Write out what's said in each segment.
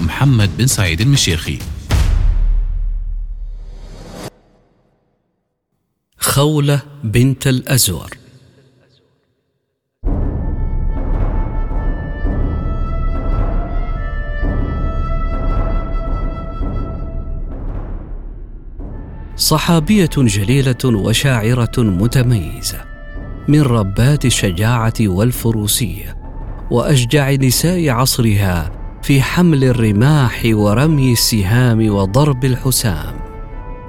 محمد بن سعيد المشيخي. خولة بنت الأزور. صحابية جليلة وشاعرة متميزة من ربات الشجاعة والفروسية وأشجع نساء عصرها في حمل الرماح ورمي السهام وضرب الحسام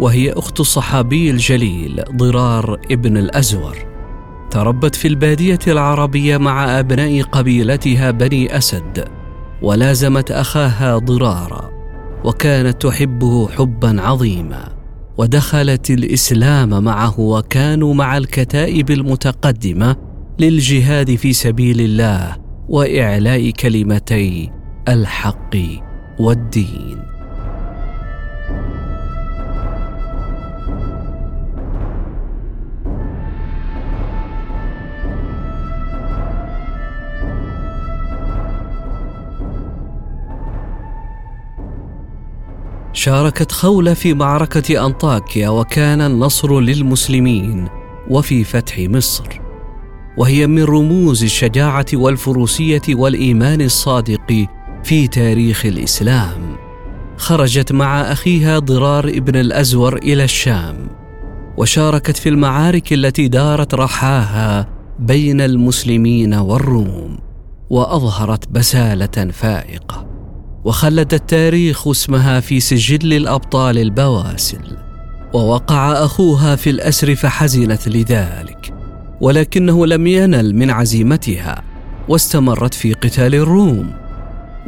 وهي أخت الصحابي الجليل ضرار ابن الأزور. تربت في البادية العربية مع أبناء قبيلتها بني أسد ولازمت أخاها ضرارا وكانت تحبه حبا عظيما. ودخلت الإسلام معه وكانوا مع الكتائب المتقدمة للجهاد في سبيل الله وإعلاء كلمتي الحق والدين. شاركت خولة في معركة أنطاكيا وكان النصر للمسلمين وفي فتح مصر. وهي من رموز الشجاعة والفروسية والإيمان الصادق في تاريخ الإسلام. خرجت مع أخيها ضرار ابن الأزور إلى الشام وشاركت في المعارك التي دارت رحاها بين المسلمين والروم وأظهرت بسالة فائقة وخلد التاريخ اسمها في سجل الأبطال البواسل ووقع أخوها في الأسر فحزنت لذلك ولكنه لم ينل من عزيمتها واستمرت في قتال الروم.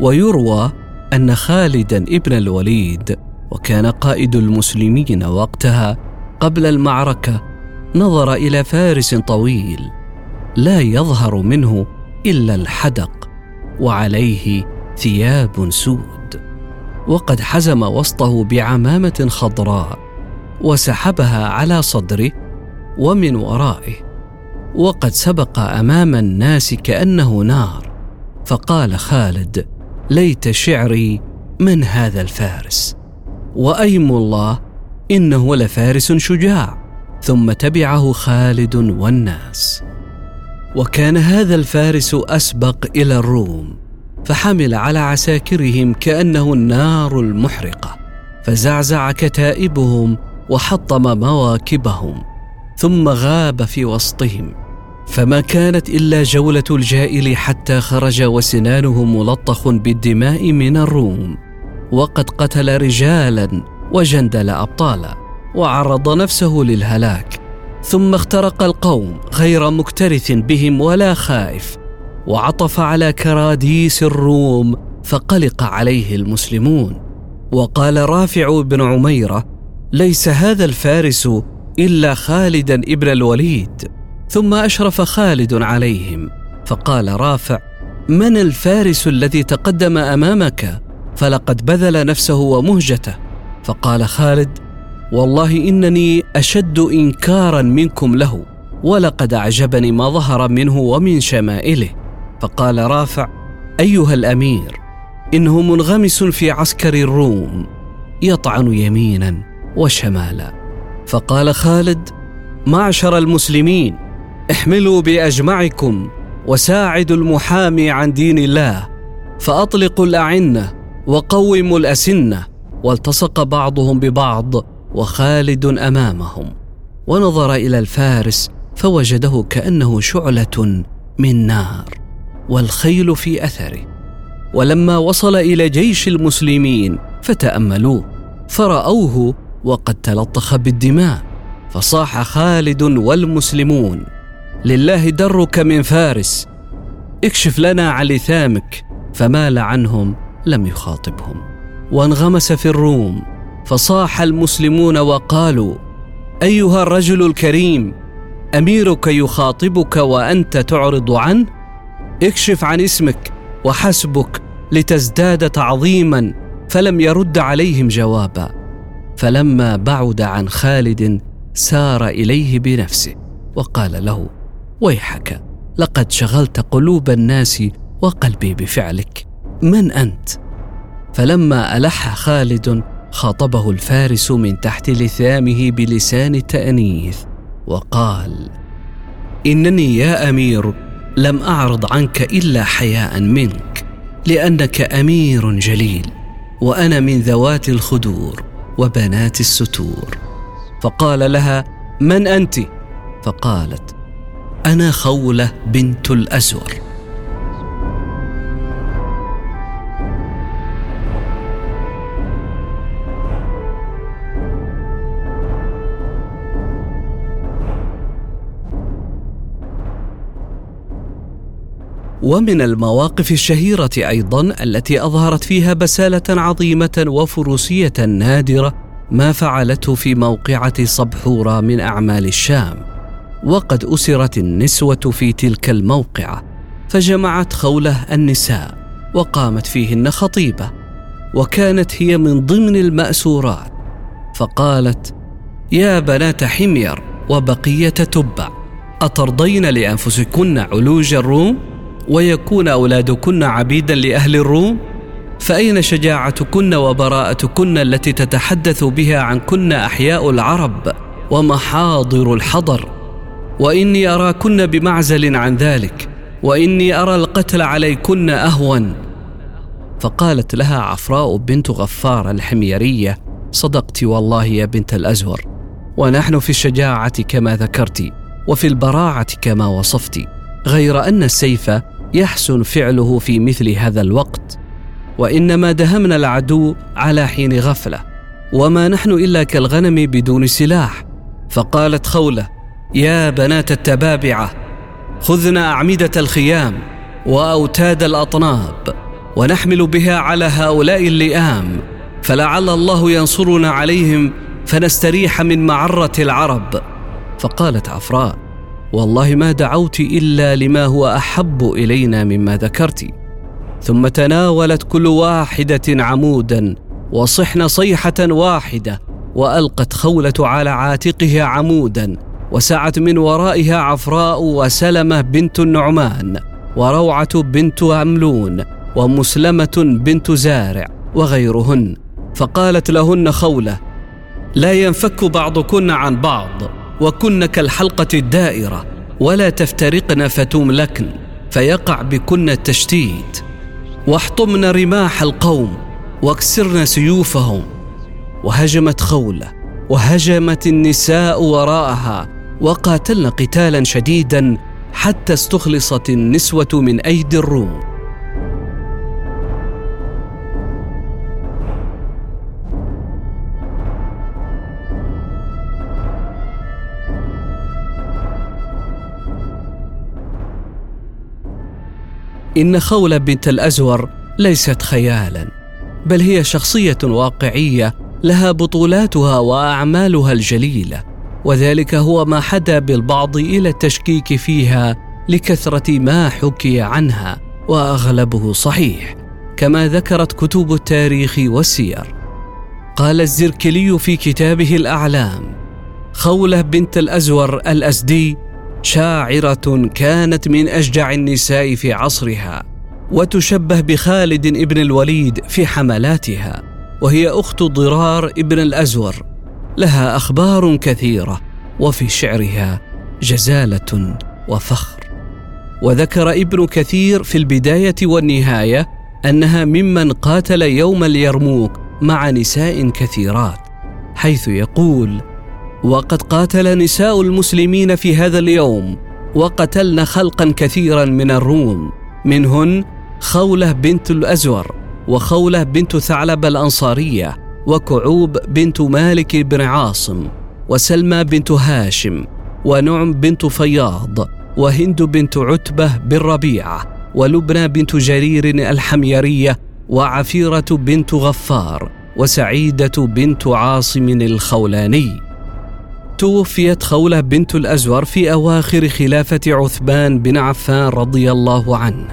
ويروى أن خالدا ابن الوليد وكان قائد المسلمين وقتها قبل المعركة نظر إلى فارس طويل لا يظهر منه إلا الحدق وعليه ثياب سود. وقد حزم وسطه بعمامة خضراء وسحبها على صدره ومن ورائه. وقد سبق أمام الناس كأنه نار. فقال خالد ليت شعري من هذا الفارس. وأيم الله إنه لفارس شجاع ثم تبعه خالد والناس. وكان هذا الفارس أسبق إلى الروم فحمل على عساكرهم كأنه النار المحرقة فزعزع كتائبهم وحطم مواكبهم ثم غاب في وسطهم. فما كانت إلا جولة الجائل حتى خرج وسنانه ملطخ بالدماء من الروم وقد قتل رجالا وجندل ابطالا وعرض نفسه للهلاك ثم اخترق القوم غير مكترث بهم ولا خائف وعطف على كراديس الروم فقلق عليه المسلمون. وقال رافع بن عميرة ليس هذا الفارس إلا خالدا ابن الوليد. ثم أشرف خالد عليهم فقال رافع من الفارس الذي تقدم أمامك؟ فلقد بذل نفسه ومهجته. فقال خالد والله إنني أشد إنكارا منكم له ولقد أعجبني ما ظهر منه ومن شمائله. فقال رافع أيها الأمير إنه منغمس في عسكر الروم يطعن يمينا وشمالا. فقال خالد معشر المسلمين احملوا بأجمعكم وساعدوا المحامي عن دين الله فأطلقوا الأعنة وقوموا الأسنة والتصق بعضهم ببعض وخالد أمامهم. ونظر إلى الفارس فوجده كأنه شعلة من نار والخيل في أثره. ولما وصل إلى جيش المسلمين فتأملوه فرأوه وقد تلطخ بالدماء فصاح خالد والمسلمون. لله درك من فارس. اكشف لنا عن لثامك فمال عنهم لم يخاطبهم. وانغمس في الروم فصاح المسلمون وقالوا أيها الرجل الكريم أميرك يخاطبك وأنت تعرض عنه؟ اكشف عن اسمك وحسبك لتزداد تعظيما فلم يرد عليهم جوابا. فلما بعد عن خالد سار إليه بنفسه وقال له ويحك لقد شغلت قلوب الناس وقلبي بفعلك. من أنت؟ فلما ألح خالد خاطبه الفارس من تحت لثامه بلسان التأنيث وقال إنني يا أمير لم أعرض عنك إلا حياء منك لأنك أمير جليل وأنا من ذوات الخدور وبنات الستور. فقال لها من أنت؟ فقالت أنا خولة بنت الأسور. ومن المواقف الشهيرة أيضا التي أظهرت فيها بسالة عظيمة وفروسية نادرة ما فعلته في موقعة صبحورة من أعمال الشام. وقد أسرت النسوة في تلك الموقعه فجمعت خولة النساء وقامت فيهن خطيبة وكانت هي من ضمن المأسورات فقالت يا بنات حمير وبقية تبع أترضين لأنفسكن علوج الروم؟ ويكون أولادكن عبيدا لأهل الروم؟ فأين شجاعتكن وبراءتكن التي تتحدث بها عنكن أحياء العرب ومحاضر الحضر؟ وإني أراكن بمعزل عن ذلك وإني أرى القتل عليكن أهون. فقالت لها عفراء بنت غفار الحميرية صدقت والله يا بنت الازهر ونحن في الشجاعة كما ذكرت وفي البراعة كما وصفت غير أن السيف يحسن فعله في مثل هذا الوقت وإنما دهمنا العدو على حين غفلة وما نحن إلا كالغنم بدون سلاح. فقالت خولة يا بنات التبابعة خذن أعمدة الخيام وأوتاد الأطناب ونحمل بها على هؤلاء اللئام فلعل الله ينصرنا عليهم فنستريح من معرة العرب. فقالت عفراء والله ما دعوت إلا لما هو أحب إلينا مما ذكرت. ثم تناولت كل واحدة عمودا وصحن صيحة واحدة وألقت خولة على عاتقها عمودا. وسعت من ورائها عفراء وسلمة بنت النعمان وروعة بنت عملون ومسلمة بنت زارع وغيرهن. فقالت لهن خولة لا ينفك بعضكن عن بعض وكن كالحلقة الدائرة ولا تفترقن فتملكن فيقع بكن التشتيت. واحطمن رماح القوم واكسرن سيوفهم. وهجمت خولة وهجمت النساء وراءها وقاتلن قتالا شديدا حتى استخلصت النسوة من أيدي الروم. إن خولة بنت الأزور ليست خيالا بل هي شخصية واقعية لها بطولاتها وأعمالها الجليلة. وذلك هو ما حدا بالبعض إلى التشكيك فيها لكثرة ما حكي عنها وأغلبه صحيح كما ذكرت كتب التاريخ والسير. قال الزركلي في كتابه الأعلام خولة بنت الأزور الأزدي شاعرة كانت من أشجع النساء في عصرها وتشبه بخالد ابن الوليد في حملاتها وهي أخت ضرار ابن الأزور. لها أخبار كثيرة وفي شعرها جزالة وفخر. وذكر ابن كثير في البداية والنهاية أنها ممن قاتل يوم اليرموك مع نساء كثيرات حيث يقول وقد قاتل نساء المسلمين في هذا اليوم وقتلن خلقا كثيرا من الروم منهن خولة بنت الأزور وخولة بنت ثعلب الأنصارية وكعوب بنت مالك بن عاصم وسلمى بنت هاشم ونعم بنت فياض وهند بنت عتبة بن ربيعة ولبنى بنت جرير الحميرية وعفيرة بنت غفار وسعيدة بنت عاصم الخولاني. توفيت خولة بنت الأزور في أواخر خلافة عثمان بن عفان رضي الله عنه.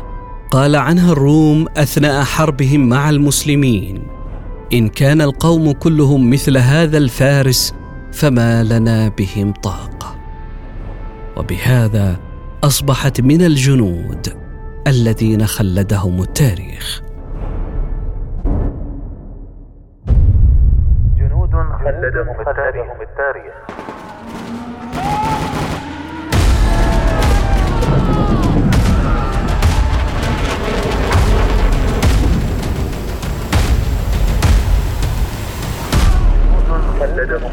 قال عنها الروم أثناء حربهم مع المسلمين. إن كان القوم كلهم مثل هذا الفارس فما لنا بهم طاقة. وبهذا أصبحت من الجنود الذين خلدهم التاريخ. جنود خلدهم التاريخ.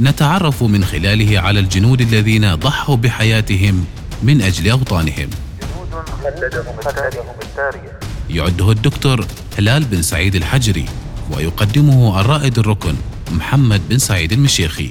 نتعرف من خلاله على الجنود الذين ضحوا بحياتهم من أجل أوطانهم. يعده الدكتور هلال بن سعيد الحجري ويقدمه الرائد الركن محمد بن سعيد المشيخي.